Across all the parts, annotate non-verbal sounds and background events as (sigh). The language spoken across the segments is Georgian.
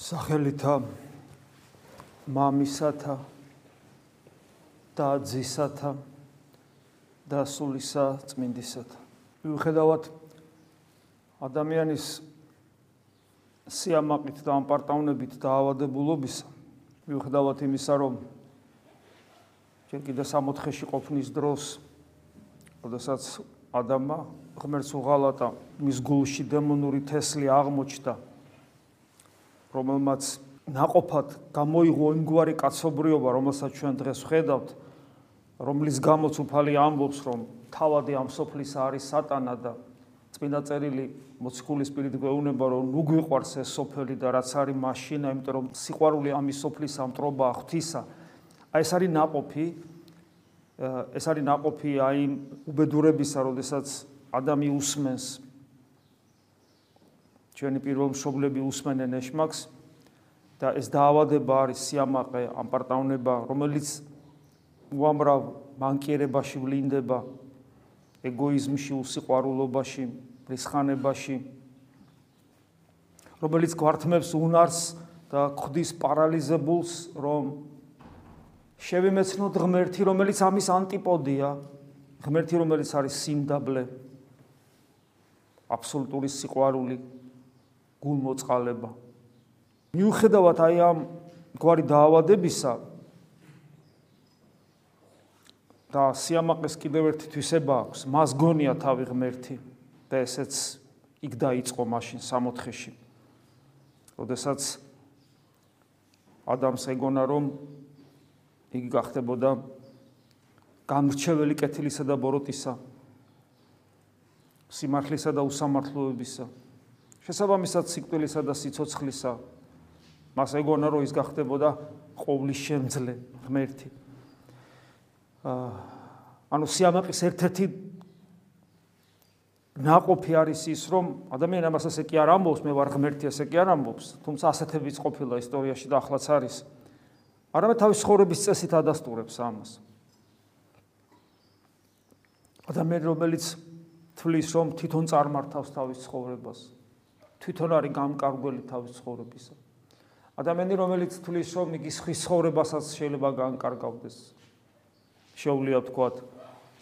სახელითა მამისათა და ძისათა და სულისა წმინდისათა. მიუხედავად ადამიანის სიამაყით და ამპარტავნებით დაავადებულობისა, მიუხედავად იმისა, რომ ჯერ კიდევ სამოთხეში ყოფნის დროს, როდესაც ადამა ღმერთს უღალატა, მის გულში დემონური თესლი აღმოჩნდა რომელმაც ناყოფად გამოიღო იმგვარი კაცობრიობა, რომელსაც ჩვენ დღეს ვხედავთ, რომლის გამოც უფალი ამბობს, რომ თავადი ამ სოფლის არის სატანა და წმინდა წერილი მოციქულის პირით გვეუბნება, რომ ნუ გვიყვარს ეს სოფელი და რაც არის მაშინა, იმიტომ რომ სიყვარული ამის სოფლის ამტრობა ღვთისა. აი ეს არის ناყოფი ეს არის ناყოფი აი უბედურებისა, როდესაც ადამი უსმენს ჩვენი პირველ მშობლები უსმენენ ეშმაკს და ეს დაავადება არის სიამაყე, ამპარტავნება, რომელიც უამრავ მანკიერებაში ვლინდება, ეგოიზმში, უსიყვარულობაში, რისხანებაში, რომელიც გვართმევს უნარს და ხდის პარალიზებულს, რომ შევიმეცნოთ ღმერთი, რომელიც ამის ანტიპოდია, ღმერთი, რომელიც არის სიმდაბლე, აბსოლუტური სიყვარული, გულმოწყალება. მიუხედავად აი ამ გვარი დაავადებისა და სიამაყეს კიდევ ერთი თვისება აქვს, მას გონია თავი ღმერთი და ესეც იქ დაიწყო მაშინ სამოთხეში. როდესაც ადამს ეგონა რომ იგი გახდებოდა გამრჩეველი კეთილისა და ბოროტისა სიმართლისა და უსამართლოებისა შესაბამისად სიკვდილისა და სიცოცხლისა მას ეგონა რომ ის გახდებოდა ყოვლის შემძლე ღმერთი. ანუ სიამაყის ერთ-ერთი ناყოფი არის ის, რომ ადამიანი ამას ასე კი არ ამბობს, მე ვარ ღმერთი, ასე კი არ ამბობს, თუმცა ასეთებიც ყოფილა ისტორიაში და ახლაც არის. არამედ თავის ცხოვრების წესით ადასტურებს ამას. ადამიანი, რომელიც თვლის, რომ თვითონ წარმართავს თავის ცხოვრებას, თვითონ არის გამკარგველი თავის ცხოვრებისა. ადამიანი რომელიც თulis რომ იგი ხის ცხოვრებასაც შეიძლება განკარგავდეს. შეუძლია ვთქვათ,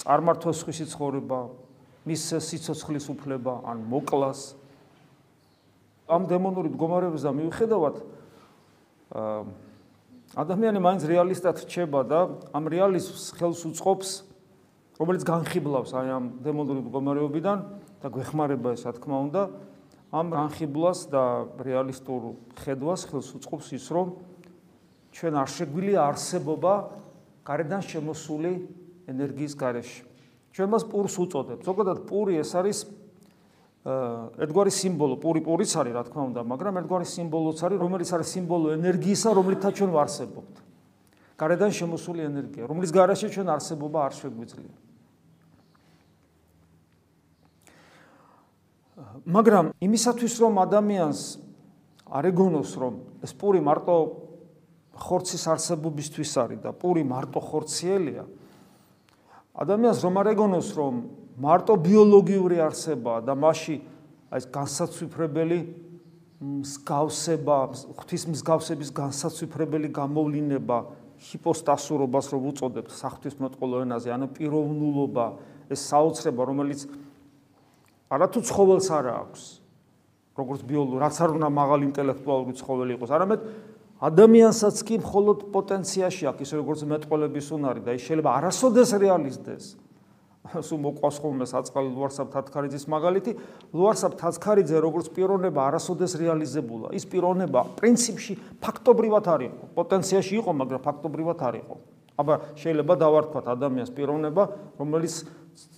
წარმართოს ხის ცხოვრება, მის სიცოცხლის უფლება ან მოკლას. ამ დემონური მდგომარეობისა მიუხედავად ადამიანი მაინც რეალისტად რჩება და ამ რეალიზმს ხელს უწყობს რომელიც განხიბლავს აი ამ დემონური მდგომარეობიდან და გვეხმარება ეს რა თქმა უნდა ამ განხიბლას და რეალისტურ ხედვას ხელს უწყობს ის, რომ ჩვენ არ შეგვიძლია არსებობა გარედან შემოსული ენერგიის გარეშე. ჩვენ მას პურს უწოდებთ. ზოგადად პური ეს არის ერთგვარი სიმბოლო, პური პურიც არის, რა თქმა უნდა, მაგრამ ერთგვარი სიმბოლოც არის, რომელიც არის სიმბოლო ენერგიისა, რომლითაც ჩვენ ვარსებობთ. გარედან შემოსული ენერგია, რომლის გარეშე ჩვენ არსებობა არ შეგვიძლია. მაგრამ იმისათვის რომ ადამიანს არ ეგონოს რომ ეს პური მარტო ხორცის არსებობისთვის არის და პური მარტო ხორციელია ადამიანს რომ არ ეგონოს რომ მარტო ბიოლოგიური არსებაა და მასში აი ეს განსაცვიფრებელი მსგავსება ღვთის მსგავსების განსაცვიფრებელი გამოვლინება ჰიპოსტასურობას რომ უწოდებთ საღვთისმეტყველო ენაზე ანუ პიროვნულობა ეს საოცრება რომელიც არათუ ცხოველს არა აქვს როგორც ბიოლოგ რაც არ უნდა მაღალი ინტელექტუალური ცხოველი იყოს არამედ ადამიანსაც კი მხოლოდ პოტენციაში აქვს ისე როგორც მეტყოლების უნარი და ის შეიძლება არასოდეს რეალიზდეს. სუ მოყვას ხოლმე საწყალი ლუარსაბ თათქარიძის მაგალითი. ლუარსაბ თათქარიძე როგორც პიროვნება არასოდეს რეალიზებულა. ის პიროვნება პრინციპში ფაქტობრივად არის პოტენციაში იყო მაგრამ ფაქტობრივად არ იყო. აბა შეიძლება დავარქვათ ადამიანს პიროვნება რომელიც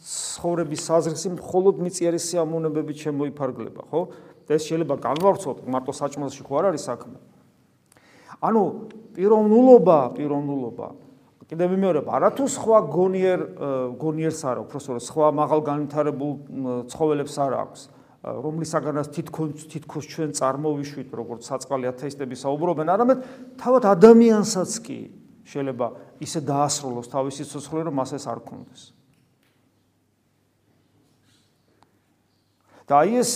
ცხოვრების საზრისი მხოლოდ მიწიერი სიამოვნებებით შემოიფარგლება, ხო? და ეს შეიძლება განვავრცოთ მარტო საჭმელში ხო არ არის საქმე. ანუ პიროვნულობა, პიროვნულობა კიდევ მეორე, არათუ სხვა გონიერ გონიერს არა, უბრალოდ სხვა მაღალ განვითარებულ ცხოველებს არ აქვს, რომლისაგანაც თითქოს თითქოს ჩვენ წარმოვიშვით, როგორც საწყალი ათეისტები საუბრობენ, არამედ თავად ადამიანსაც კი შეიძლება ისე დაასრულოს თავისი სიცოცხლე, რომ მას ეს არ კონდეს. და აი ეს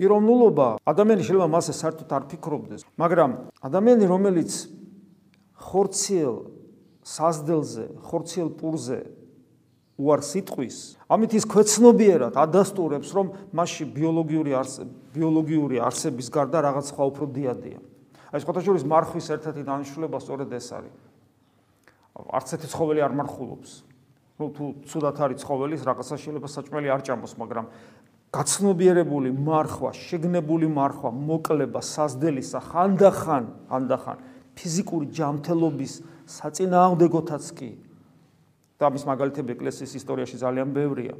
პიროვნულობა ადამიანი შეიძლება მასე საერთოდ არ ფიქრობდეს, მაგრამ ადამიანი რომელიც ხორციელ საზდელზე, ხორციელ პურზე უარ სიტყვის, ამით ის ქვეცნობიერად ადასტურებს, რომ მასში ბიოლოგიური ბიოლოგიური არსების გარდა რაღაც სხვა უფრო დიადია. აი, შეხოთაშორის მარხვის ერთ-ერთი დანიშნულება სწორედ ეს არის. არც ერთი ცხოველი არ მარხულობს. ну თუ ცუდად არის ცხოველის რაღაცა შეიძლება საჭმელი არ ჭამოს, მაგრამ გაცნობიერებული მარხვა, შეგნებული მარხვა, მოკლება საზდელისა ხანდახან, ხანდახან ფიზიკური ჯანმრთელობის საწინააღმდეგოთაც კი. და ამის მაგალითები ეკლესიის ისტორიაში ძალიან ბევრია.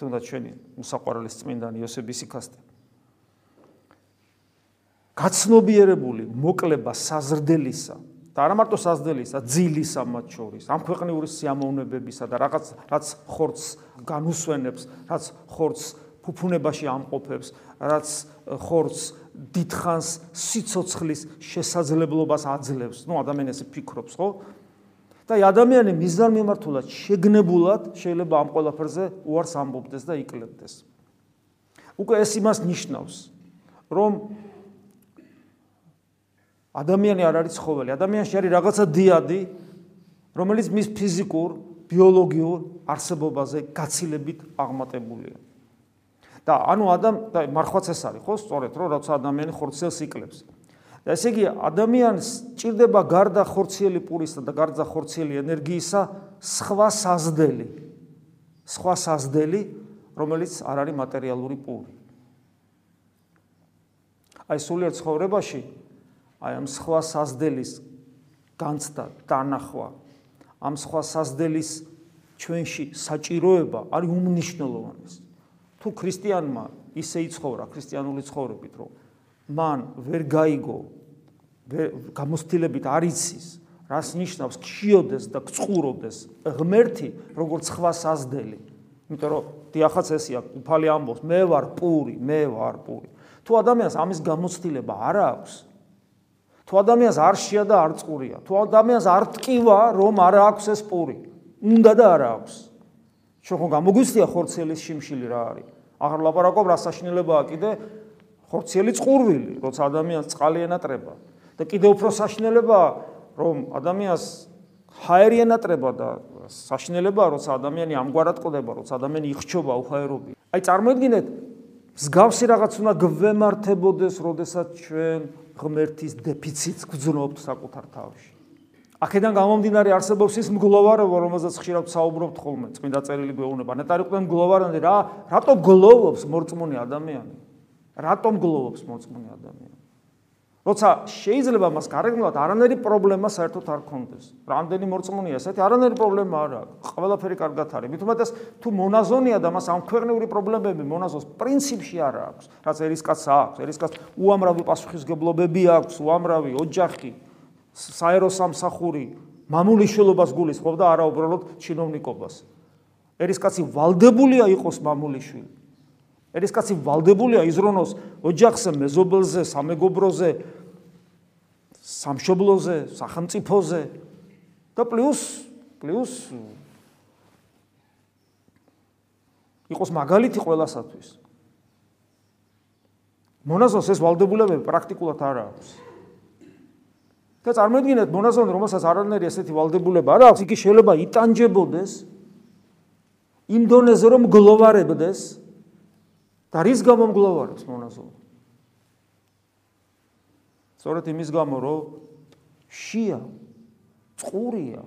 თუნდაც ჩვენი მოსაყვარლის წმინდანი იოსებ ისიქასტე. გაცნობიერებული მოკლება საზრდელისა და არა მარტო საზრდელისა, ძილისა მათ შორის, ამ ქვეყნიური სიამოვნებებისა და რაღაც რაც ხორცს განუსვენებს, რაც ხორცს ფუფუნებაში ამყოფებს, რაც ხორცს დიდხანს სიцоცხლის შესაძლებლობას აძლევს. ნუ ადამიანი ესე ფიქრობს, ხო? და ადამიანი მიზან მიმართულად შეგნებულად შეიძლება ამ ყველაფერზე უარს ამბობდეს და იკლებდეს. უკვე ეს იმას ნიშნავს, რომ ადამიანი არ არის ცხოველი, ადამიანში არის რაღაცა დიადი, რომელიც მის ფიზიკურ, ბიოლოგიურ არსებობაზე გაცილებით აღმატებულია. და ანუ ადამ და მარხვაც ეს არის, ხო, სწორედ, რომ როცა ადამიანი ხორცელს იკლებს. და ესე იგი ადამიანს ჭირდება გარდა ხორციელი პურისა და გარდა ხორციელი ენერგიისა სხვა საზდელი. სხვა საზდელი, რომელიც არ არის მატერიალური პური. აი სულიერ ცხოვრებაში აი ამ სხვა საზდელის განცდა, დანახვა, ამ სხვა საზდელის ჩვენში საჭიროება არის უმნიშვნელოვანესი. თუ ქრისტიანმა ისე იცხოვრა ქრისტიანული ცხოვრებით, რომ მან ვერ გაიგო გამოსtildeებით არ იცის, რას ნიშნავს ქიოდეს და გწყურობდეს ღმერთი, როგორც სხვა საზდელი. იმიტომ რომ დიახაც ესია, უფალი ამბობს, მე ვარ პური, მე ვარ პური. თუ ადამიანს ამის გამოცდილება არ აქვს, თუ ადამიანს არ შეა და არ წყურია, თუ ადამიანს არ ტკივა, რომ არ აქვს ეს პური, უნდა და არ აქვს. ჩვენ ხო გამოგვიცდია ხორცელის შიმშილი რა არის? აღარ ლაპარაკობ რა საშინელებაა კიდე ხორციელი წყურვილი, როცა ადამიანს წყალი ენატრება და კიდე უფრო საშინელებაა რომ ადამიანს ჰაერი ენატრება და საშინელებაა როცა ადამიანი ამგვარად ყდება, როცა ადამიანი იხჩობა უხაერობი. აი წარმოიდგინეთ მსგავსი რაღაც უნდა გვემართებოდეს, როდესაც ჩვენ ღმერთის დეფიციტს გვძნობთ საკუთარ თავში. აქედან გამომდინარე არსებობს ის მგლოვარობა, რომელზეც ხშირად საუბრობთ ხოლმე, წმინდა წერილი გვეუბნება. ნეტარი ყვენ მგლოვარანდი რა, რატო გლოვობს მორწმუნე ადამიანი? რატომ გლოვობს მორწმუნე ადამიანი? როცა შეიძლება მას გარეგნულად არანაირი პრობლემა საერთოდ არ ქონდეს. რამდენი მორწმუნეა, ესეთი არანაირი პრობლემა არ აქვს. ყველაფერი კარგად არის. მithumetes თუ მონაზონია და მას ამ ქვეყნიური პრობლემები მონაზოს პრინციპში არ აქვს. რაც ერისკაცს აქვს, ერისკაცს უამრავი პასუხისგებლობები აქვს, უამრავი ოჯახი, საერო სამსახური მამულიშვილობას გულისხმობ და არა უბრალოდ ჩინოვნიკობას. ერისკაცი ვალდებულია იყოს მამულიშვილი. ერისკაცი ვალდებულია იზრონოს ოჯახზე, მეზობელზე, სამეგობროზე, სამშობლოზე, სახელმწიფოზე და პლუს პლუს იყოს მაგალითი ყველასათვის. მონაზონს ეს ვალდებულებები პრაქტიკულად არ აქვს. და წარმოიდგინეთ მონაზონი რომელსაც არანაირი ესეთი ვალდებულება არ აქვს იგი შეიძლება იტანჯებოდეს იმ დონეზე რომ გლოვარებდეს და რის გამო მგლოვარობს მონაზონი? სწორედ იმის გამო, რომ შია, წყურია,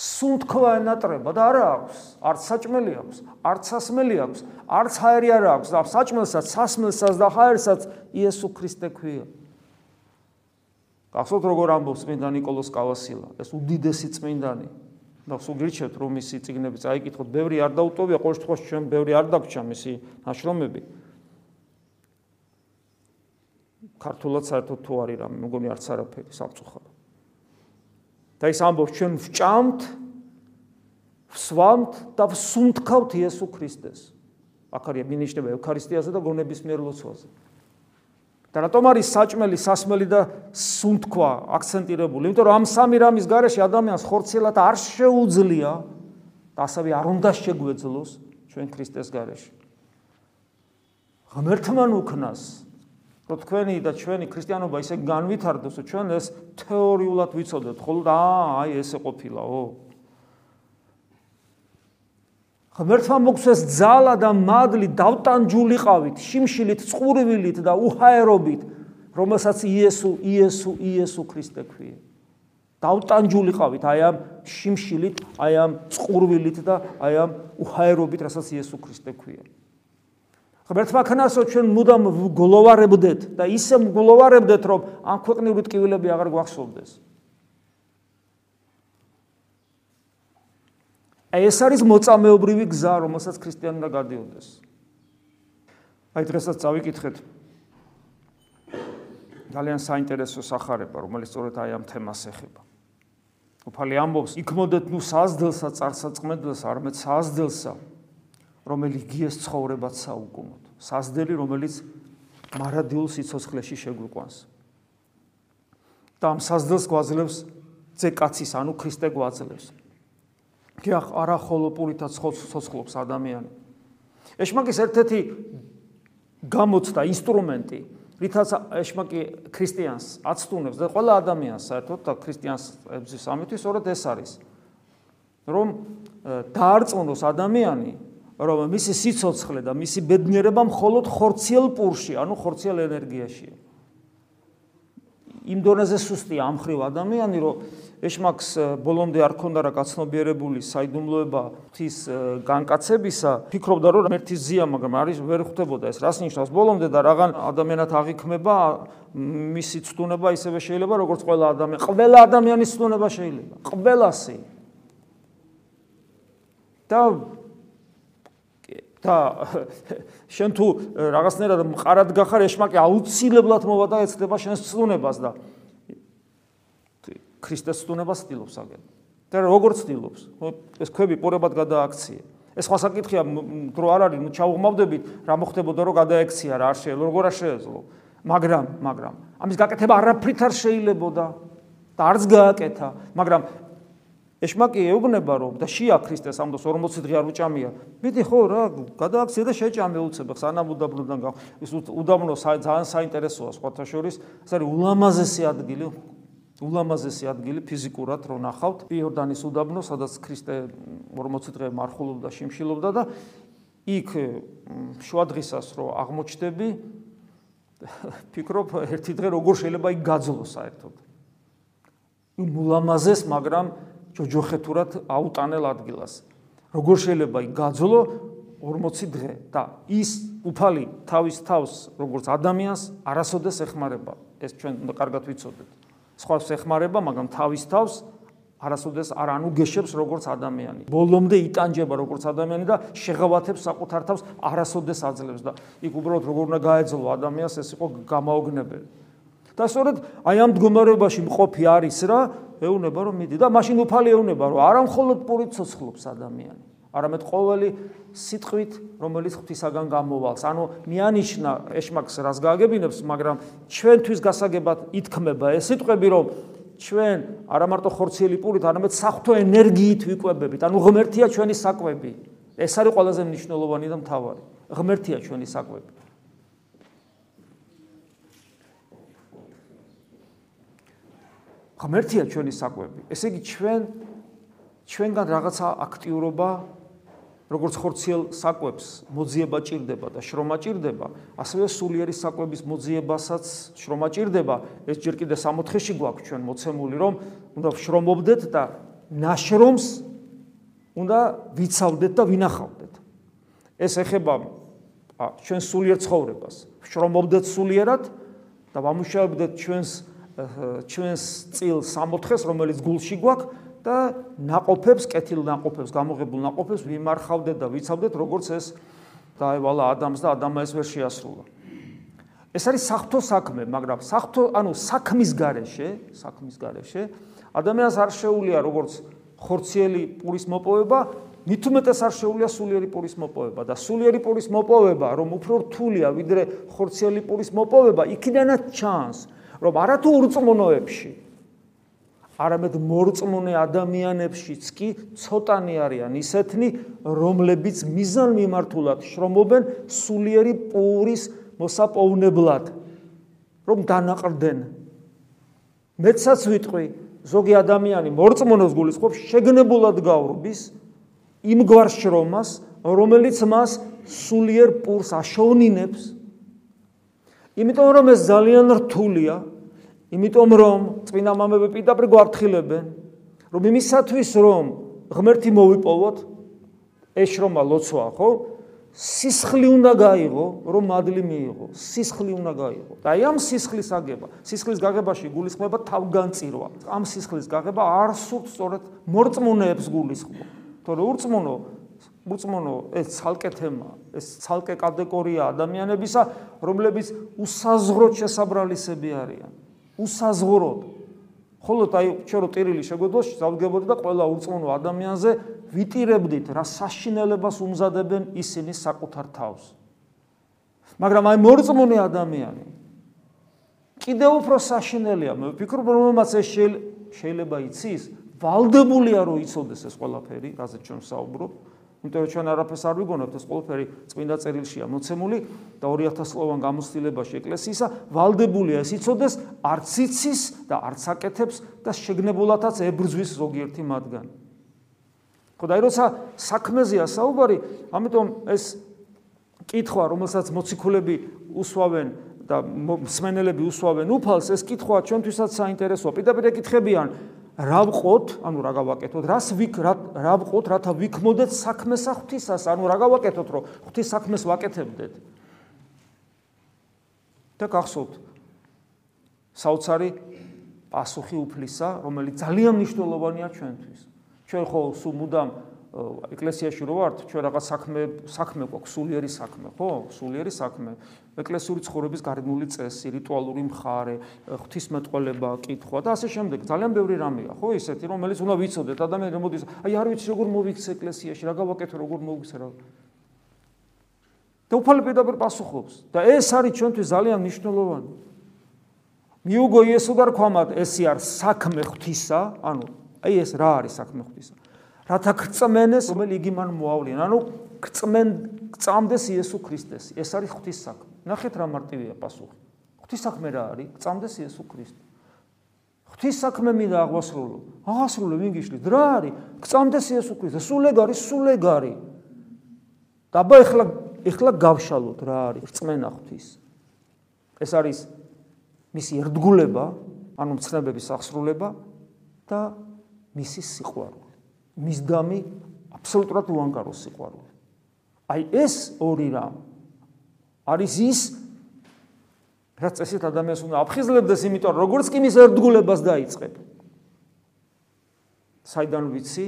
სუნთქვა ენატრება და არ აქვს, არც საჭმელი აქვს, არც სასმელი აქვს, არც ჰაერი არ აქვს, და საჭმელსაც, სასმელსაც და ჰაერსაც იესო ქრისტე ქვია. გახსოვთ როგორ ამბობს წმინდა ნიკოლოზ კავასილა, ეს უდიდესი წმინდანია. და სულ გირჩევთ რომ მისი წიგნები წაიკითხოთ. ბევრი არ დაუტოვია ყოველ შემთხვევაში ჩვენ ბევრი არ დაგჭა მისი ნაშრომები. ქართულად საერთოდ თუ არის რამე მგონი არც არაფერი სამწუხარო და ის ამბობს ჩვენ ვჭამთ ვსვამთ და ვსუნთქავთ იესო ქრისტეს. აქ არის მინიშნება ევქარისტიაზე და გონების მიერ ლოცვაზე და რატომ არის საჭმელი, სასმელი და სუნთქვა აქცენტირებული? იმიტომ რომ ამ სამი რამის გარეშე ადამიანს ხორციელად არ შეუძლია და ასევე არ უნდა შეგვეძლოს ჩვენ ქრისტეს გარეშე. ღმერთმან უქნას რომ თქვენი და ჩვენი ქრისტიანობა ისე განვითარდოს, რომ ჩვენ ეს თეორიულად ვიცოდეთ, ხოლმე აა აი ესე ყოფილაო. ღმერთმა მოგცეს ძალა და მადლი დავტანჯულიყავით, შიმშილით, წყურვილით და უჰაერობით, რომელსაც იესო, იესო, იესო ქრისტე ქვია. დავტანჯულიყავით აი ამ შიმშილით, აი ამ წყურვილით და აი ამ უჰაერობით, რასაც იესო ქრისტე ქვია. ღმერთმა ქნასო ჩვენ მუდამ გლოვარებდეთ და ისე გლოვარებდეთ რომ ამ ქვეყნიური ტკივილები აღარ გვახსოვდეს. ეს არის მოწამეობრივი გზა, რომელსაც ქრისტიანმა გადიოდეს. აი დღესაც წავიკითხეთ ძალიან საინტერესო სახარება, რომელიც სწორედ აი ამ თემას ეხება. უფალი ამბობს, იქმოდეთ ნუ საზდელსა, წარსაწმედელსა, არამედ საზდელსა, რომელიც გიეს ცხოვრებად საუკუნოდ. საზდელი, რომელიც მარადილ სიცოცხლეში შეგვიყვანს. და ამ საზდელს გვაძლევს ძე კაცის, ანუ ქრისტე გვაძლევს. კი არა ხოლო პურითა ცოცხლობს ადამიანი. ეშმაკის ერთ-ერთი გამოცდა ინსტრუმენტი, რითაც ეშმაკი ქრისტიანს აცტუნებს და ყველა ადამიანს საერთოდ და ქრისტიანს ებზის ამითი სწორედ ეს არის. რომ დაარწმუნოს ადამიანი, რომ მისი სიცოცხლე და მისი ბედნიერება მხოლოდ ხორციელ პურში, ანუ ხორციელ ენერგიაშია. იმ დონეზე სუსტია ამ ხრივ ადამიანი, რომ ეშმაკს ბოლომდე არ ქონდა რა გაცნობიერებული საიდუმლოება ღვთის განკაცებისა, ფიქრობდა რომ ერთის ზია, მაგრამ არის ვერ ხვდებოდა ეს რას ნიშნავს ბოლომდე და რაღაც ადამიანად აღიქმება მისი ცდუნება ისევე შეიძლება როგორც ყველა ადამიანი, ყველა ადამიანის ცდუნება შეიძლება, ყველასი. და და (laughs) შენ თუ რაღაცნაირად მყარად გახარ ეშმაკი აუცილებლად მოვა და ეცდება შენს ცდუნებას და ქრისტეს სტუნებას ცდილობს აგენ. და როგორ ცდილობს? ეს ქვები პორებად გადააქციე. ეს სხვა საკითხია, დრო არ არის, ნუ ჩაუღმავდებით, რა მოხდებოდა რომ გადაექცია რა არ შეიძლება, როგორ არ შეეძლო. მაგრამ, მაგრამ ამის გაკეთება არაფრით არ შეიძლებოდა და არც გააკეთა, მაგრამ ეშმაკი ეუბნება რომ და შია ქრისტეს ამბობს 40 დღე არ უჭამია. მიდი ხო რა, გადააქცია და შეჭამე უცებ, სანამ უდაბნოდან გა. ის უდაბნო ძალიან საინტერესოა სხვათა შორის, ეს არის ულამაზესი ადგილი ულამაზესი ადგილი ფიზიკურად რო ნახავთ იორდანის უდაბნო, სადაც ქრისტე 40 დღე მარხულობდა, შიმშილობდა და იქ შუადღისას რო აღმოჩნდები, (laughs) ფიქრობ ერთი დღე როგორ შეიძლება იქ გაძლო საერთოდ. ულამაზეს, მაგრამ ჯოჯოხეთურად აუტანელ ადგილას. როგორ შეიძლება იქ გაძლო 40 დღე და ის უფალი თავის თავს როგორც ადამიანს არასოდეს ეხმარება. ეს ჩვენ უნდა კარგად ვიცოდეთ. სხვას ეხმარება, მაგრამ თავის თავს არასოდეს არ ანუგეშებს როგორც ადამიანი. ბოლომდე იტანჯება როგორც ადამიანი და შეღავათებს საკუთარ თავს არასოდეს აძლევს და იქ უბრალოდ როგორ უნდა გაეძლო ადამიანს ეს იყო გამაოგნებელი. და სწორედ აი ამ მდგომარეობაში მყოფი არის რა, ეუნება რომ მიდი და მაშინ უფალი ეუნება რომ არა მხოლოდ პურით ცოცხლობს ადამიანი. არამედ ყოველი სიტყვით, რომელიც ღვთისაგან გამოვალს. ანუ მიანიშნა ეშმაკს რას გააგებინებს, მაგრამ ჩვენთვის გასაგებად ითქმება ეს სიტყვები, რომ ჩვენ არა მარტო ხორციელი პურით, არამედ საფრთხო ენერგიით ვიკვებებით. ანუ ღმერთია ჩვენი საკვები. ეს არის ყველაზე მნიშვნელოვანი და მთავარი. ღმერთია ჩვენი საკვები. ღმერთია ჩვენი საკვები. ესე იგი ჩვენ ჩვენგან რაღაცა აქტიურობა როგორც ხორციელ საკვებს მოძიება ჭირდება და შრომა ჭირდება, ასევე სულიერი საკვების მოძიებასაც შრომა ჭირდება. ეს ჯერ კიდე 64-ში გვაქვს ჩვენ მოცემული, რომ უნდა შრომობდეთ და ნაშრომს უნდა ვიცავდეთ და ვინახავდეთ. ეს ეხება ჩვენ სულიერ ცხოვრებას. შრომობდეთ სულიერად და ვამუშავებდეთ ჩვენს ჩვენს წილ 64-ს, რომელიც გულში გვაქვს და ناقოფებს, კეთილ ناقოფებს, გამოღებულ ناقოფებს ვიმარხავდეთ და ვიცავდეთ, როგორც ეს დაევალა ადამს და ადამიანს ეს ვერ შეასრულა. ეს არის სახთო საქმე, მაგრამ სახთო, ანუ საქმის გარეშე, საქმის გარეშე ადამიანს არ შეუძლია როგორც ხორციელი პურის მოპოვება, მით უმეტეს არ შეუძლია სულიერი პურის მოპოვება და სულიერი პურის მოპოვება, რომ უფრო რთულია ვიდრე ხორციელი პურის მოპოვება, იქიდანაც ჩანს, რომ არათუ ურწმუნოებში არამედ მორწმუნე ადამიანებშიც კი ცოტანი არიან ისეთნი, რომლებიც მიზან მიმართულად შრომობენ სულიერი პურის მოსაპოვნებლად, რომ დანაყრდნენ. მეცაც ვიტყვი, ზოგი ადამიანი მორწმუნოს გულისხმობს შეგნებულად გავრბის იმ გვარ შრომას, რომელიც მას სულიერ პურს აშოვნინებს. იმიტომ რომ ეს ძალიან რთულია, იმიტომ რომ წმინდა მამები პირდაპირ გვართხილებენ, რომ იმისათვის რომ ღმერთი მოვიპოვოთ, ეს შრომა ლოცვა, ხო? სისხლი უნდა გაიღო, რომ მადლი მიიღო. სისხლი უნდა გაიღო. და ამ სისხლის აგება, სისხლის გაღებაში გულისხმება თავგანწირვა. ამ სისხლის გაღება არ სურთ სწორედ მორწმუნეებს გულისხმობა. თორე ურწმუნო ურწმუნო ეს ცალკე თემა, ეს ცალკე კატეგორია ადამიანებისა, რომლებიც უსაზღროდ შესაბრალისები არიან. უსაზღროდ. ხოლო აი ჩვენ რო ტირილი შეგვეძლოს, დავდგებოდი და ყველა ურწმუნო ადამიანზე ვიტირებდით, რა საშინელებას უმზადებენ ისინი საკუთარ თავს. მაგრამ აი მორწმუნე ადამიანი კიდევ უფრო საშინელია. მე ვფიქრობ, რომ მომაც ეს შეიძლება იცის, ვალდებულია რომ იცოდეს ეს ყველაფერი, რაზეც ჩვენ საუბრობ. იმიტომ რომ ჩვენ არაფერს არ ვიგონებთ ეს ყველაფერი წმინდა წერილშია მოცემული და 2000 სლოვან გამოცდილებაში ეკლესიისა ვალდებულია ეს იცოდეს არც იცის და არც აკეთებს და შეგნებულათაც ებრძვის ზოგიერთი მათგანი. ხო და როცა საქმეზეა საუბარი, ამიტომ ეს კითხვა, რომელსაც მოციქულები უსვავენ და მსმენელები უსვავენ უფალს, ეს კითხვა ჩვენთვისაც საინტერესოა. პირდაპირ ეკითხებიან, რა ვყოთ, ანუ რა გავაკეთოთ, რას ვიქ რა ვყოთ, რათა ვიქმოდეთ საქმეს ღვთისას, ანუ რა გავაკეთოთ, რომ ღვთის საქმეს ვაკეთებდეთ. და გახსოვთ საოცარი პასუხი უფლისა, რომელიც ძალიან მნიშვნელოვანია ჩვენთვის. ჩვენ ხო სულ მუდამ ეკლესიაში რო ვართ, ჩვენ რაღაც საქმე საქმე გვაქვს, სულიერი საქმე, ხო? სულიერი საქმე. ეკლესიური ცხოვრების გარდნული წესი, რიტუალური მხარე, ღვთისმეტყველება, კითხვა და ასე შემდეგ. ძალიან ბევრი რამეა, ხო, ისეთი, რომელიც უნდა ვიცოდეთ. ადამიანი რომ მოდის, აი არ ვიცი როგორ მოვიქცე ეკლესიაში, რა გავაკეთო, როგორ მოვიქცე რა. და უფალი პირდაპირ პასუხობს და ეს არის ჩვენთვის ძალიან მნიშვნელოვანი. მიუგო იესო და რქვამად, ესი არ საქმე ღვთისა, ანუ აი ეს რა არის საქმე ღვთისა? რათა გწმენეს, რომელი იგი მან მოავლენ. ანუ გწმენ გწამდეს იესო ქრისტეს. ეს არის ღვთის საქმე. ნახეთ რა მარტივია პასუხი. ღვთის საქმე რა არის? გწამდეს იესო ქრისტე. ღვთის საქმე მინდა აღვასრულო. აღასრულე ვინგიშლით. რა არის? გწამდეს იესო ქრისტე. სულეგარი, სულეგარი. და აბა ეხლა ეხლა გავშალოთ რა არის რწმენა ღვთის. ეს არის მისი ერთგულება, ანუ მცნებების აღსრულება და მისი სიყვარული. მისდამი აბსოლუტურად უანგარო სიყვარული. აი ეს ორი რამ არის ის რაც ესეთ ადამიანს უნდა აფხიზლებდეს, იმიტომ რომ როგორც კი მის ერთგულებას დაიწყებ. საიდან ვიცი?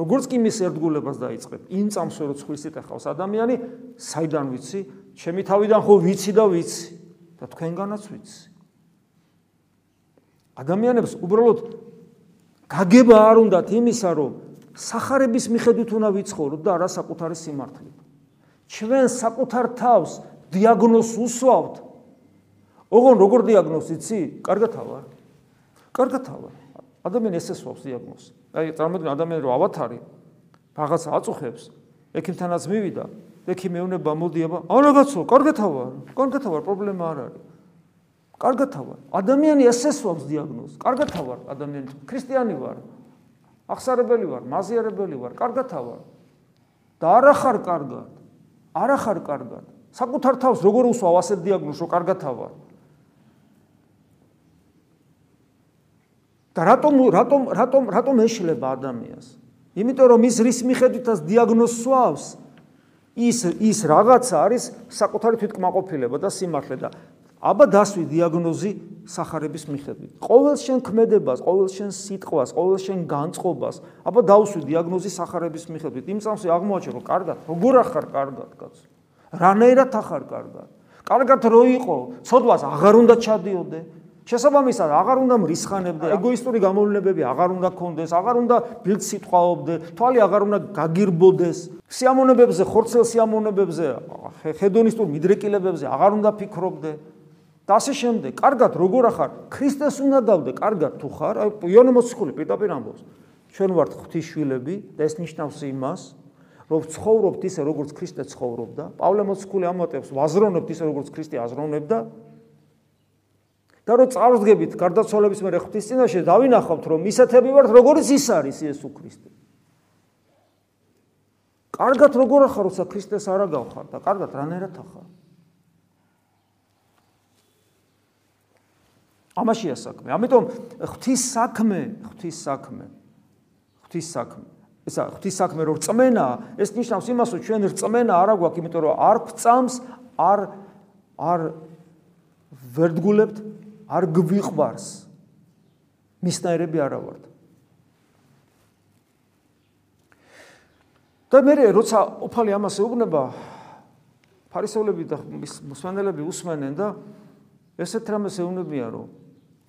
როგორც კი მის ერთგულებას დაიწყებ, იმ წამსვე რო ცხვირსით ახავს ადამიანი, საიდან ვიცი? ჩემი თავიდან ხო ვიცი და ვიცი და თქვენგანაც ვიცი. ადამიანებს უბრალოდ გაგება არ უნდათ იმისა, რომ сахарების მიხედვით უნდა ვიცხოვროთ და არა საკუთარი სიმართლით. ჩვენ საკუთარ თავს დიაგნოზს უსვავთ. ოღონ როგორ დიაგნოზი იცი? კარგათავა. კარგათავა. ადამიანი ესე სვავს დიაგნოზს. აი წარმოიდგინე ადამიანი რო ავათარი რაღაც აწუხებს, ექიმთანაც მივიდა, ექიმი ეუნება მოდიება, აა რაღაცო, კარგათავა, კარგათავა, პრობლემა არ არის. კარგად ავარ. ადამიანი ესე სვავს დიაგნოზს. კარგად ავარ, ადამიანი ქრისტიანი ვარ. აღსარებელი ვარ, მაზიარებელი ვარ, კარგად ავარ. და არა ხარ კარგად. არა ხარ კარგად. საკუთარ თავს როგორ უსვავ ასეთ დიაგნოზს, რომ კარგად ავარ? და რატომ რატომ რატომ რატომ ეშლება ადამიანს? იმიტომ რომ ის რის მიხედვითაც დიაგნოზს სვავს, ის ის რაღაცა არის საკუთარი თვითკმაყოფილება და სიმართლე და აბა დასვი დიაგნოზი сахарების მიხედვით. ყოველ შენ ქმედებას, ყოველ შენ სიტყვას, ყოველ შენ განწყობას, აბა დავსვი დიაგნოზი сахарების მიხედვით. იმ წამსი აღმოაჩენ, რომ კარგად, როგორ ახარ კარგად, კაცო. რანაირად ახარ კარგად. კარგად რო იყო, ცოდვას აღარ უნდა ჩადიოდე. შესაბამისად, აღარ უნდა მრისხანებდე, ეგოისტური გამოვლენებები აღარ უნდა გქონდეს, აღარ უნდა ბილდ სიტყვაობდე, თვალი აღარ უნდა გაგირბოდეს. სიამონებებზე, ხორცელ სიამონებებზე, ჰედონისტურ მიდრეკილებებზე აღარ უნდა ფიქრობდე. და ასე შემდეგ. კარგად როგორ ახარ? ქრისტეს უნდა დავდე, კარგად თუ ხარ? აი იონე მოციქული პირდაპირ ამბობს. ჩვენ ვართ ღვთისშვილები და ეს ნიშნავს იმას, რომ ცხოვრობთ ისე როგორც ქრისტე ცხოვრობდა. პავლე მოციქული ამოტებს, ვაზროვნებთ ისე როგორც ქრისტე აზროვნებდა. და რომ წარსდგებით გარდაცვალების მერე ღვთის წინაშე დავინახავთ, რომ ისეთები ვართ, როგორც ის არის იესო ქრისტე. კარგად როგორ ახარ, როცა ქრისტეს არ აგავხარ და კარგად რანაირად ახარ? ამაშია საქმე. ამიტომ ღვთის საქმე, ღვთის საქმე. ღვთის საქმე. ესა ღვთის საქმე რო რწმენა, ეს ნიშნავს იმას, რომ ჩვენ რწმენა არ აგვაქვს, იმიტომ რომ არ გვწამს, არ არ ვერდგულებთ, არ გვიყვარს. მისნაირები არა ვართ. და მე როცა ოფალი ამას ეუბნება, ფარისევლები და მოსვენელები უსმენენ და ესეთ რამეს ეუბნებიან, რომ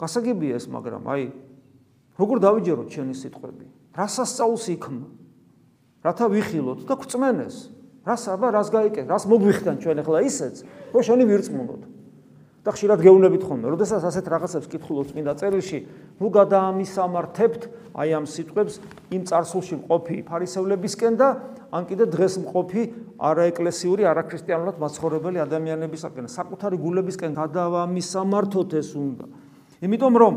გასაგებია ეს, მაგრამ აი როგორ დავიჯეროთ ჩვენი სიტყვები? რა სასწაულს იქმა? რათა ვიხილოთ და გწმენეს. რას აბა, რას გაიკეთე, რას მოგვიხდან ჩვენ ახლა ისეც, რომ შენი ვირწმუნოთ. და ხშირად გეუბნებით ხოლმე, როდესაც ასეთ რაღაცებს კითხულობთ წმინდა წერილში, ნუ გადაამისამართებთ აი ამ სიტყვებს იმ царსულში მყოფი ფარისევლებისკენ და ან კიდე დღეს მყოფი არაეკლესიური, არაქრისტიანულად მაცხოვრებელი ადამიანებისაკენ, საკუთარი გულებისკენ გადაამისამართოთ ეს უნდა. იმიტომ რომ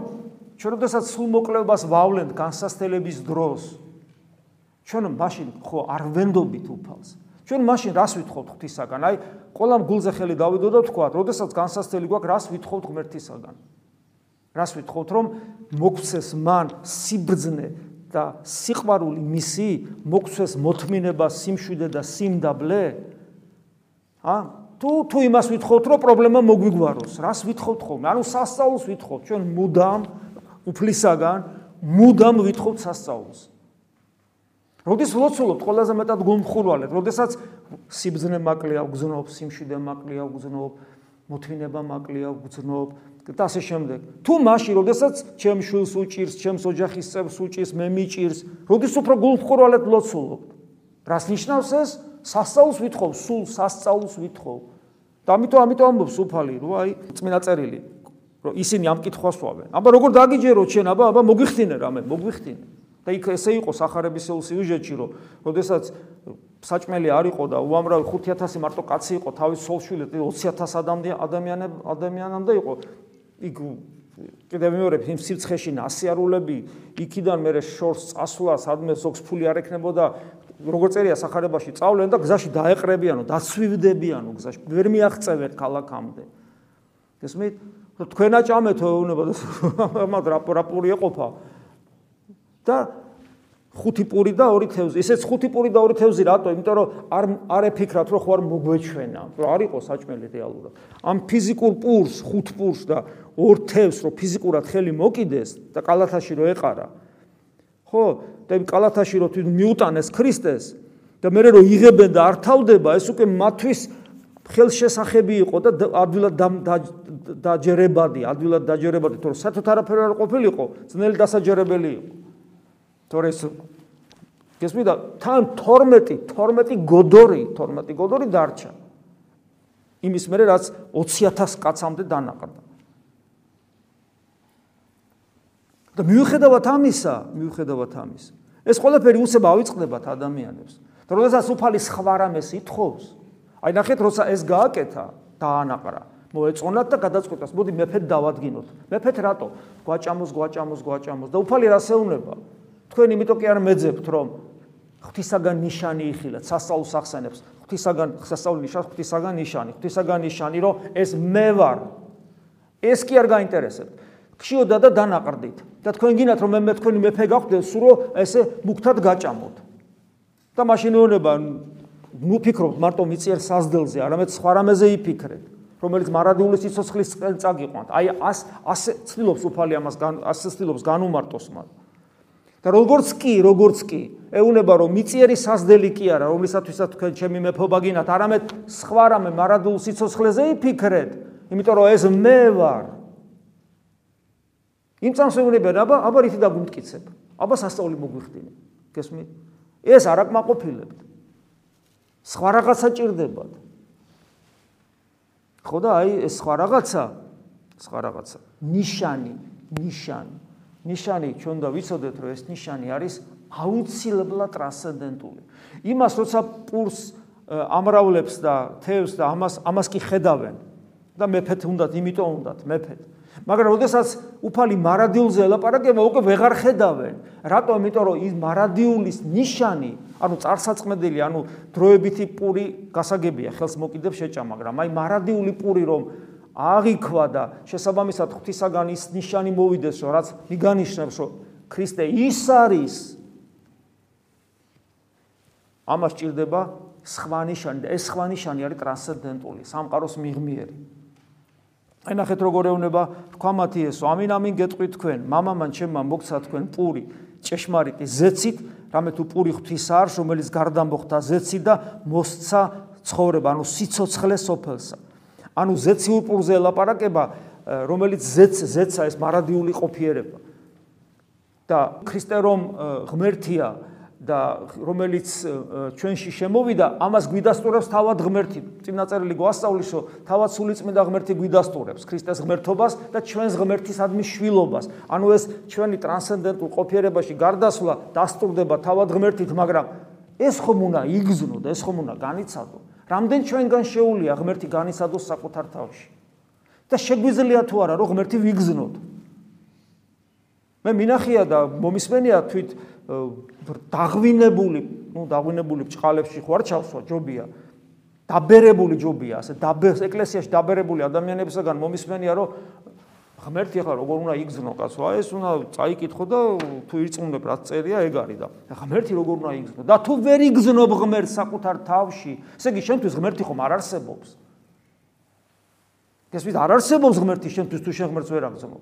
ჩვენ როდესაც სულ მოკლებას ვავლენთ განსასწელების დროს ჩვენ მაშინ ხო არ ვენდობით უფალს. ჩვენ მაშინ რას ვითხოვთ ღვთისაგან? აი ყოლამ გულზე ხელი დავიდო და თქვა როდესაც განსასწელი გვაქვს რას ვითხოვთ ღმერთისაგან? რას ვითხოვთ რომ მოგცეს მან სიბრძნე და სიყვარული მისი მოგცეს მოთმინება სიმშვიდე და სიმდაბლე? ა თუ თუ იმას ვითხოვთ, რომ პრობლემა მოგვიგვაროს, რას ვითხოვთ ხოლმე? ანუ სასწაულს ვითხოვთ, ჩვენ მუდამ უფლისაგან მუდამ ვითხოვთ სასწაულს. როდის ლოცულობთ, ყველაზე მეტად გულმხურვალეთ, როდესაც სიბძნე მაკლია უგზნობ, სიმშვიდე მაკლია უგზნობ, მოთმინება მაკლია უგზნობ და ასე შემდეგ. თუ მაშინ, როდესაც ჩემ შვილს უჭირს, ჩემს ოჯახის წევრს უჭირს, მე მიჭირს, როდის უფრო გულმხურვალეთ ლოცულობთ? რას ნიშნავს ეს? სასწაულს ვითხოვ, სულ სასწაულს ვითხოვ. და ამიტომ ამიტომ ამბობს უფალი, რომ აი წმინდა წერილი, რომ ისინი ამ კითხვას ვავენ. აბა როგორ დაგიჯეროთ შენ, აბა აბა მოგვიხთინე რამე, მოგვიხთინე. და იქ ესე იყო სახარების სიუჟეტში, რომ როდესაც საჭმელი არ იყო და უამრავი 5000 მარტო კაცი იყო, თავის სოლშვილი 20000 ადამიანებ ადამიანამდე იყო. იქ კიდევ მეორე იმ სიცხეში ნასიარულები, იქიდან მე შორს წასვლა, სადმე ზოგს ფული არ ექნებოდა, როგორ წერია სახარებაში წავლენ და გზაში დაეყრებიანო, დაცვივდებიანო გზაში, ვერ მიაღწევენ ქალაქამდე. გესმით? თქვენა ჭამეთო ეუნება და (laughs) ამად რაპური ეყოფა. და ხუთი პური და ორი თევზი. ისეც ხუთი პური და ორი თევზი რატო? იმიტომ რომ არ არ ეფიქრათ რომ ხო არ მოგვეჩვენა. რომ არ იყო საჭმელი რეალურად. ამ ფიზიკურ პურს, ხუთ პურს და ორ თევზს რომ ფიზიკურად ხელი მოკიდეს და კალათაში რომ ეყარა, ხო? და კალათაში რომ თვითონ მიუტანეს ქრისტეს და მე რომ იღებენ და არ თავდება ეს უკვე მათვის ხელშესახები იყო და ადვილად დაჯერებადი ადვილად დაჯერებადი თორე საერთოდ არაფერი არ ყოფილიყო ძნელი დასაჯერებელი იყო. თორე ეს გესმიდა თან 12 12 გოდორი 12 გოდორი დარჩა. იმის მერე რაც 20000 კაცამდე დანაყრდა და მიუხედავად ამისა, მიუხედავად ამისა, ეს ყველაფერი უსება ავიწყდებათ ადამიანებს. და როდესაც უფალი სხვა რამეს ითხოვს, აი ნახეთ, როცა ეს გააკეთა, დაანაყრა, მოეწონათ და გადაწყვიტეს, მოდი მეფედ დავადგინოთ. მეფეთ რატო? გვაჭამოს, გვაჭამოს, გვაჭამოს და უფალი რას ეუბნება? თქვენ იმიტომ კი არ მეძებთ, რომ ღვთისაგან ნიშანი იხილეთ, სასწაულს ახსენებს. ღვთისაგან სასწაული ნიშანი, ღვთისაგან ნიშანი, ღვთისაგან ნიშანი, რომ ეს მე ვარ. ეს კი არ გაინტერესებთ. ქშიოდა და დანაყრდით. და თქვენ გინათ რომ მე თქვენი მეფე გახვდეთ, სულ რომ ესე მუქთად გაჭამოთ. და მაშინ ეუბნება, ნუ ფიქრობთ მარტო მიწიერ საზდელზე, არამედ სხვა რამეზე იფიქრეთ, რომელიც მარადიული სიცოცხლის წაგიყვანთ. აი ას ასე ცდილობს უფალი ამას ასე ცდილობს განუმარტოს მას. და როგორც კი, როგორც კი, ეუბნება რომ მიწიერი საზდელი კი არა, რომლისათვისაც თქვენ ჩემი მეფობა გინათ, არამედ სხვა რამე მარადულ სიცოცხლეზე იფიქრეთ, იმიტომ რომ ეს მე ვარ. იმ წამსეუნებიან, აბა, აბა რითი დაგუმტკიცებ? აბა სასწაული მოგვიხდინე. გესმით? ეს არ აკმაყოფილებთ. სხვა რაღაცა ჭირდებათ. ხო და აი ეს სხვა რაღაცა სხვა რაღაცა. ნიშანი, ნიშანი. ნიშანი ჩვენ და ვიცოდეთ, რომ ეს ნიშანი არის აუცილებლად ტრანსცენდენტული. იმას როცა პურს ამრავლებს და თევს და ამას ამას კი ხედავენ და მეფეთ უნდათ, იმიტომ უნდათ მეფეთ. მაგრამ ოდესაც უფალი მარადილზე ელაპარაკება, უკვე ვეღარ ხედავენ. რატო? იმიტომ რომ ის მარადილის ნიშანი, ანუ წარსაწყმედელი, ანუ დროებითი პური გასაგებია, ხელს მოკიდებს შეჭა, მაგრამ აი მარადიული პური რომ აღიქვა და შესაბამისად ღვთისაგან ის ნიშანი მოვიდეს, რომ რაც მიგანიშნებს, რომ ქრისტე ის არის. ამას ჭირდება სხვა ნიშანი და ეს სხვა ნიშანი არის ტრანსცენდენტული, სამყაროს მიღმიერი. აი ნახეთ როგორ ეუნება. თქვა მათიესო ამინ ამინ გეტყვით თქვენ მამამან ჩემმა მოგცა თქვენ პური ჭეშმარიტი ზეცით რამე თუ პური ღვთის არის რომელიც გარდამოხდა ზეცი და მოსცა ცხოვრება ანუ სიцоცხლე სოფელსა. ანუ ზეციურ პურზე ლაპარაკება რომელიც ზეც ზეცა ეს მარადიული ყოფიერება. და ქრისტე რომ ღმერთია და რომელიც ჩვენში შემოვიდა, ამას გვიდასტურებს თავად ღმერთი. წინაწერილი გვასწავლის, რომ თავად სულიწმიდა ღმერთი გვიდასტურებს ქრისტეს ღმერთობას და ჩვენს ღმერთისადმი შვილობას. ანუ ეს ჩვენი ტრანსცენდენტულ ყოფიერებაში გარდასვლა დასტურდება თავად ღმერთით, მაგრამ ეს ხომ უნდა იგზნო და ეს ხომ უნდა განიცადო. რამდენ ჩვენგან შეუულია ღმერთი განიცადოს საკუთარ თავში? და შეგვიძლია თუ არა რომ ღმერთი ვიგზნოთ? მე მინახია და მომისმენია თვით დაღვინებული, ну, დაღვინებული ბჭყალებში ხო არ ჩავსვა ჯობია. დაბერებული ჯობია, ასე დაბერ ეკლესიაში დაბერებული ადამიანებისგან მომისმენია, რომ ღმერთი ახლა როგორ უნდა იგზნო კაცო? აი ეს უნდა წაიკითხო და თუ ირწმუნებ რა წერია, ეგ არის და ღმერთი როგორ უნდა იგზნო? და თუ ვერ იგზნობ ღმერთს საკუთარ თავში, ესე იგი შენთვის ღმერთი ხომ არ არსებობს? ეს ვის არ არსებობს ღმერთი შენთვის თუ შენ ღმერთს ვერ აგზნობ?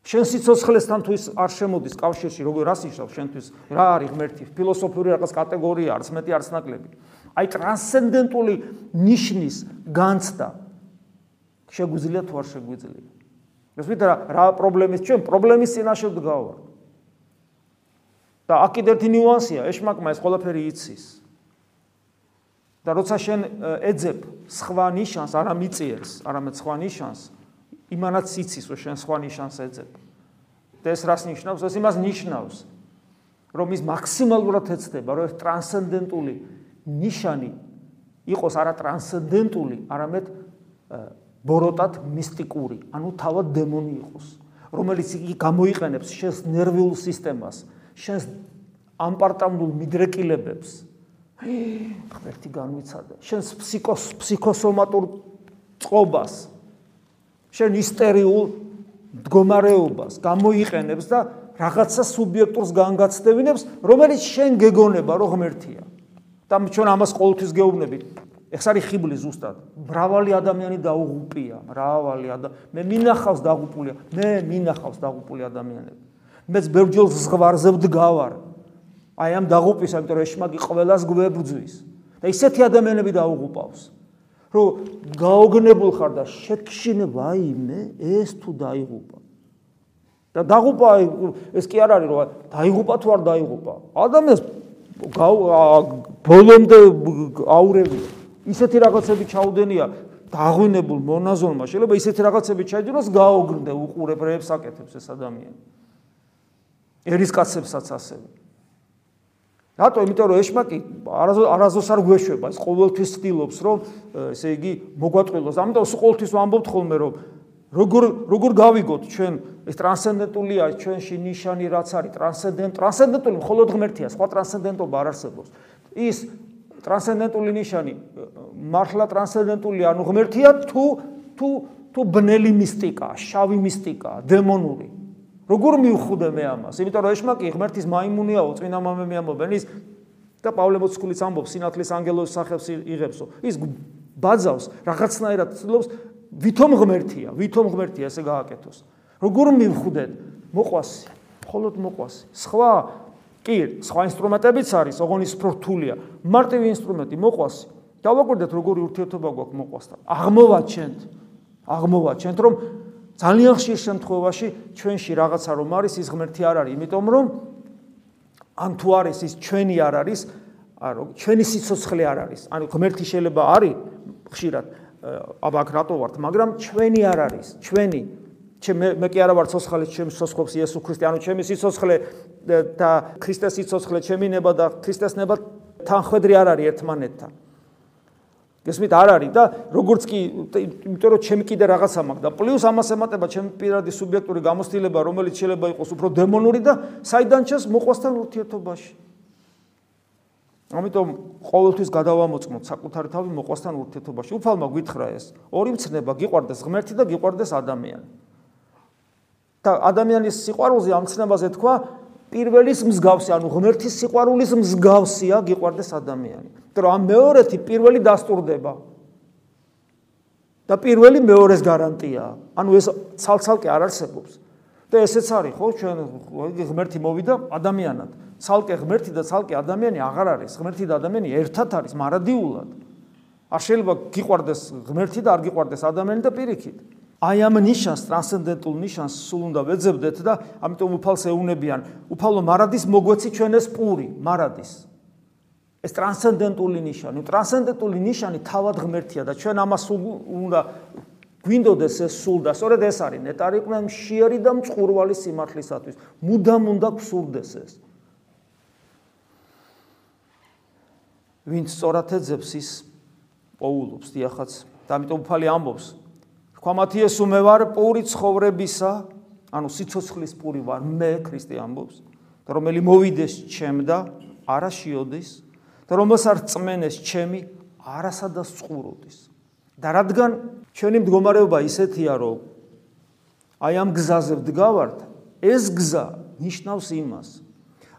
შენ სიცოცხლესთან თუ ის არ შემოდის კავშირში, როგორ რას ნიშნავს შენთვის? რა არის ღმერთი? ფილოსოფიური რაღაც კატეგორია არის, მეტი არც ნაკლები. აი ტრანსცენდენტული ნიშნის განცდა შეგვიძლია თუ არ შეგვიძლია? ეს ვით რა პრობლემის ჩვენ პრობლემის წინაშე დგავარ. და აქ კიდევ ერთი ნიუანსია, ეშმაკმა ეს ყველაფერი იცის. და როცა შენ ეძებ სხვა ნიშანს, არა მიწიერს, არამედ სხვა ნიშანს, იმანაც იცის რომ შენ სხვა ნიშანს ეძებ. და ეს რას ნიშნავს? ეს იმას ნიშნავს, რომ ის მაქსიმალურად ეცდება, რომ ეს ტრანსცენდენტული ნიშანი იყოს არა ტრანსცენდენტული, არამედ ბოროტად მისტიკური, ანუ თავად დემონი იყოს, რომელიც იგი გამოიყენებს შენს ნერვიულ სისტემას, შენს ამპარტამულ მიდრეკილებებს. (gasps) ღმერთი განვიცადა. შენს ფსიქოს ფსიქოსომატურ წყობას, შენ ისტერიულ მდგომარეობას გამოიყენებს და რაღაცა სუბიექტურს განგაცდევინებს, რომელიც შენ გეგონება, რომ ღმერთია. და ჩვენ ამას ყოველთვის გეუბნებით. ეს არის ხიბლი ზუსტად. მრავალი ადამიანი დაუღუპია, მრავალი ადამიანი. მე მინახავს დაღუპულია, მე მინახავს დაღუპული ადამიანები. მეც ბერჯელ ზღვარზე ვდგავარ. აი ამ დაღუპის, ამიტომ ეშმაკი ყველას გვებრძვის. და ისეთი ადამიანები დაუღუპავს. რომ გაოგნებულ ხარ და შეკშინებ აიმე ეს თუ დაიღუპა. და დაღუპა ეს კი არ არის რომ დაიღუპა თუ არ დაიღუპა. ადამიანს ბოლომდე აურევია. ისეთი რაღაცები ჩაუდენია დაღვინებულ მონაზონმა. შეიძლება ისეთი რაღაცები ჩაიჯეროს გაოგნდე უყურებრებს აკეთებს ეს ადამიანი. ერისკაცებსაც ასევე რატო? იმიტომ რომ ეშმაკი არაზოს არ გვეშვება, ის ყოველთვის ცდილობს, რომ ესე იგი მოგვატყილოს. ამიტომ ყოველთვის ვამბობთ ხოლმე, რომ როგორ როგორ გავიგოთ ჩვენ ეს ტრანსცენდენტულია ჩვენში ნიშანი რაც არის ტრანსცენდენტ ტრანსცენდენტული მხოლოდ ღმერთია, სხვა ტრანსცენდენტობა არ არსებობს. ის ტრანსცენდენტული ნიშანი მართლა ტრანსცენდენტული ანუ ღმერთია თუ თუ თუ ბნელი მისტიკა, შავი მისტიკა, დემონური. როგორ მივხვდე მე ამას? იმიტომ რომ ეშმაკი ღმერთის მაიმუნიაო, წინა მამები ამბობენ ის და პავლე მოციქულის ამბობს სინათლის ანგელოს სახებს იღებსო. ის ბაძავს რაღაცნაირად ცდილობს ვითომ ღმერთია, ვითომ ღმერთია ესე გააკეთოს. როგორ მივხვდეთ? მოყვასი, მხოლოდ მოყვასი. სხვა კი, სხვა ინსტრუმენტებიც არის, ოღონის ფრთულია. მარტივი ინსტრუმენტი მოყვასი. დავაკვირდეთ როგორი ურთიერთობა გვაქვს მოყვასთან. აღმოვაჩენთ. აღმოვაჩენთ რომ ძალიან ხშირ შემთხვევაში ჩვენში რაღაცა რომ არის ის ღმერთი არ არის, იმიტომ რომ ან თუ არის ის ჩვენი არ არის, ანუ ჩვენი სიცოცხლე არ არის. ანუ ღმერთი შეიძლება არის ხშირად აბა აქ რატო ვართ, მაგრამ ჩვენი არ არის, ჩვენი ჩემ მე კი არა ვარ ცოცხალი, ჩემს სოცხობს იესო ქრისტე, ანუ ჩემი სიცოცხლე და ქრისტეს სიცოცხლე, ჩემი ნება და ქრისტეს ნება თანხვედრი არ არის ერთმანეთთან. გესმით? არ არის და როგორც კი იმიტომ რომ ჩემი კიდე რაღაცა მაქვს და პლუს ამას ემატება ჩემი პირადი სუბიექტური გამოცდილება რომელიც შეიძლება იყოს უფრო დემონური და საიდან ჩეს მოყვასთან ურთიერთობაში. ამიტომ ყოველთვის გადავამოწმოთ საკუთარი თავი მოყვასთან ურთიერთობაში. უფალმა გითხრა ეს. ორი მცნება გიყვარდეს ღმერთი და გიყვარდეს ადამიანი. და ადამიანის სიყვარულზე ამ მცნებაზე თქვა პირველის მსგავსი, ანუ ღმერთის სიყვარულის მსგავსია გიყვარდეს ადამიანი. რომ ამ მეორეთი პირველი დასტურდება. და პირველი მეორეს გარანტია. ანუ ეს ცალ-ცალკე არ არსებობს. და ესეც არის, ხო, ჩვენ ღმერთი მოვიდა ადამიანად. ცალკე ღმერთი და ცალკე ადამიანი აღარ არის. ღმერთი და ადამიანი ერთად არის, მარადიულად. არ შეიძლება გიყვარდეს ღმერთი და არ გიყვარდეს ადამიანი და პირიქით. აი ამ ნიშანს ტრანსცენდენტულ ნიშანს სულ უნდა ვეძებდეთ და ამიტომ უფალს ეუნებიან. უფალო მარადის მოგვეცი ჩვენეს პური მარადის. ეს ტრანსცენდენტული ნიშანი. ტრანსცენდენტული ნიშანი თავად ღმერთია და ჩვენ ამას უნდა გვინდოდეს ეს სულ და სწორედ ეს არის. ნეტარი ყმე მშიერი და მწყურვალი სიმართლისათვის. მუდამ უნდა გსურდეს ეს. ვინც სწორად ეძებს ის პოულობს დიახაც. და ამიტომ უფალი ამბობს ქვამათი ესუ მე ვარ პური ცხოვრებისა, ანუ სიცოცხლის პური ვარ მე ქრისტე ამბობს, და რომელი მოვიდეს ჩემ და არა შიოდეს, და რომელსაც წმენეს ჩემი არასა და წყუროდეს. და რადგან ჩვენი მდგომარეობა ისეთია, რომ აი ამ გზაზე ვდგავართ, ეს გზა ნიშნავს იმას,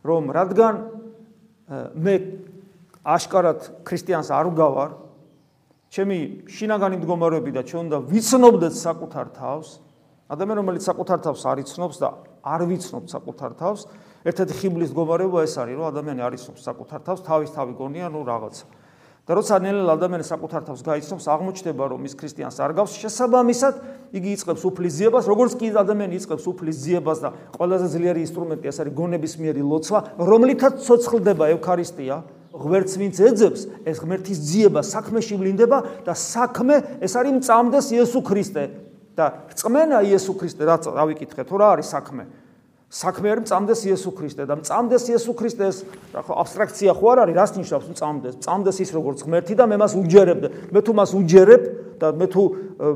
რომ რადგან მე აშკარად ქრისტიანს არ ვგავარ, ჩემი შინაგანი მდგომარეობი და ჩვენ უნდა ვიცნობდეთ საკუთარ თავს. ადამიანი რომელიც საკუთარ თავს არ იცნობს და არ ვიცნობ საკუთარ თავს, ერთ-ერთი ხიბლის მდგომარეობა ეს არის, რომ ადამიანი არ იცნობს საკუთარ თავს, თავის თავი გონია, ნუ რაღაცა. და როცა ნელ-ნელა ადამიანი საკუთარ თავს გაიცნობს, აღმოჩნდება, რომ ის ქრისტიანს არ გავს, შესაბამისად, იგი იწყებს უფლის ძიებას, როგორც კი ადამიანი იწყებს უფლის ძიებას და ყველაზე ძლიერი ინსტრუმენტი ეს არის გონების მიერი ლოცვა, რომლითაც ცოცხლდება ევქარისტია, ღმერთს ვინც ეძებს, ეს ღმერთის ძიება საქმეში ვლინდება და საქმე ეს არის მწამდეს იესო ქრისტე და რწმენა იესო ქრისტე რაც ავიკითხეთ, თუ რა არის საქმე? საქმე არის მწამდეს იესო ქრისტე და მწამდეს იესო ქრისტეს რა ხო აბსტრაქცია ხო არ არის, რას ნიშნავს მწამდეს? მწამდეს ის როგორც ღმერთი და მე მას უჯერებ. მე თუ მას უჯერებ, და მე თუ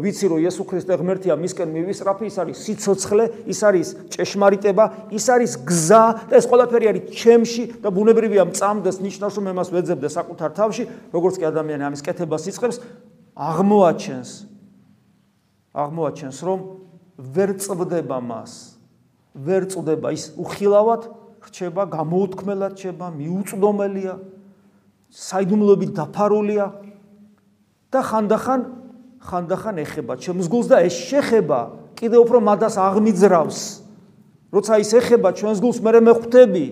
ვიცი რომ იესო ქრისტე ღმერთია მისკენ მივისწრაფი ის არის სიцоცხლე ის არის ჭეშმარიტება ის არის გზა და ეს ყველაფერი არის ჩემში და ბუნებრივია მწამდეს ნიშნავს რომ მე მას ვეძებდე საკუთარ თავში როგორც კი ადამიანი ამის კეთებას იწყებს აღმოაჩენს აღმოაჩენს რომ ვერ წვდება მას ვერ წვდება ის უხილავად რჩება გამოუთქმელად რჩება მიუწდომელია საიდუმლოებით დაფარულია და ხანდახან ხანდახან ეხება ჩემს გულს და ეს შეხება კიდე უფრო მადას აღმიძრავს. როცა ის ეხება ჩვენს გულს, მე მე ხვდები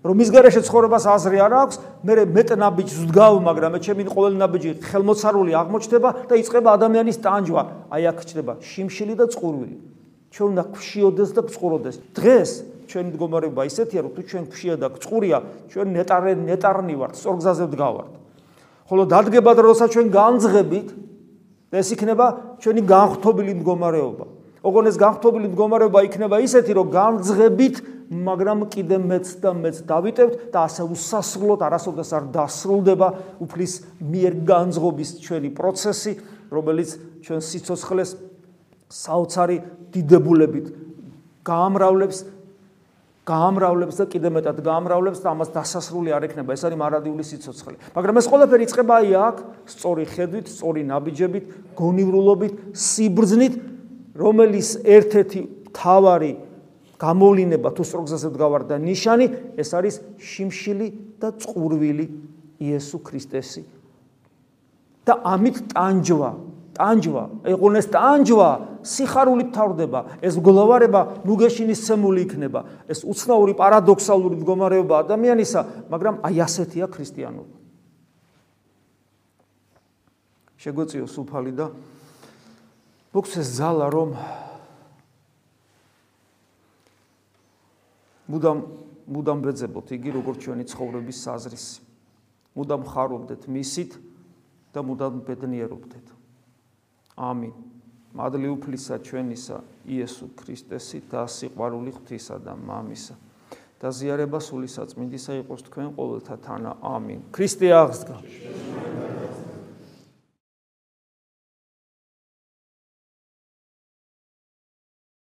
რომ ის გარეშე ცხოვრებას აზრი არ აქვს, მე მეტ ნაბიჯს ვდგავ, მაგრამ მე ჩემი ყოველ ნაბიჯი ხელმოცარული აღმოჩნდება და იწყება ადამიანის ტანჯვა. აი აქ ჩდება შიმშილი და წყურვილი. ჩვენ უნდა გვშიოდეს და გწყუროდეს. დღეს ჩვენ მდგომარეობა ისეთია, რომ თუ ჩვენ გვშია და გწყურია, ჩვენ ნეტარე ნეტარნი ვართ, სწორგზაზე ვდგავართ. ხოლო დადგება და როცა ჩვენ განძღებით, ეს იქნება ჩვენი განხთობილი მდგომარეობა. ოღონ ეს განხთობილი მდგომარეობა იქნება ისეთი, რომ განძღებით, მაგრამ კიდე მეც და მეც დავიტევთ და ასე უსასრულოდ არასოდეს არ დასრულდება უფლის მიერ განძღობის ჩვენი პროცესი, რომელიც ჩვენ სიცოცხლეს საოცარი დიდებულებით გაამრავლებს გაამრავლებს და კიდე მეტად გაამრავლებს და ამას დასასრული არ ექნება. ეს არის მარადიული სიცოცხლე. მაგრამ ეს ყველაფერი იწყება აი აქ, სწორი ხედვით, სწორი ნაბიჯებით, გონივრულობით, სიბრძნით, რომელიც ერთ-ერთი თავარი გამოვლინება თუ სწორგზაზე ვდგავარ და ნიშანი, ეს არის შიმშილი და წყურვილი იესო ქრისტესი. და ამით ტანჯვა ტანჯვა, ეყუნეს ტანჯვა, სიხარული თავდება, ეს გლოვარება ნუგეშინის ცემული იქნება. ეს უცნაური პარადოქსალური მდგომარეობა ადამიანისა, მაგრამ აი ასეთია ქრისტიანობა. შეგვეციო სუფალი და ბოქსეს ზალა რომ მუდამ მუდამ ვეძებოთ იგი როგორც ჩვენი ცხოვრების საზრისი. მუდამ ხარობდეთ მისით და მუდამ ბედნიერობდეთ. ამინ. მადლი უფლისა ჩვენისა იესო ქრისტესი და სიყვარული ღვთისა და მამისა. და ზიარება სული საწმინდისა იყოს თქვენ ყოველთა თანა. ამინ. ქრისტე აღსდგა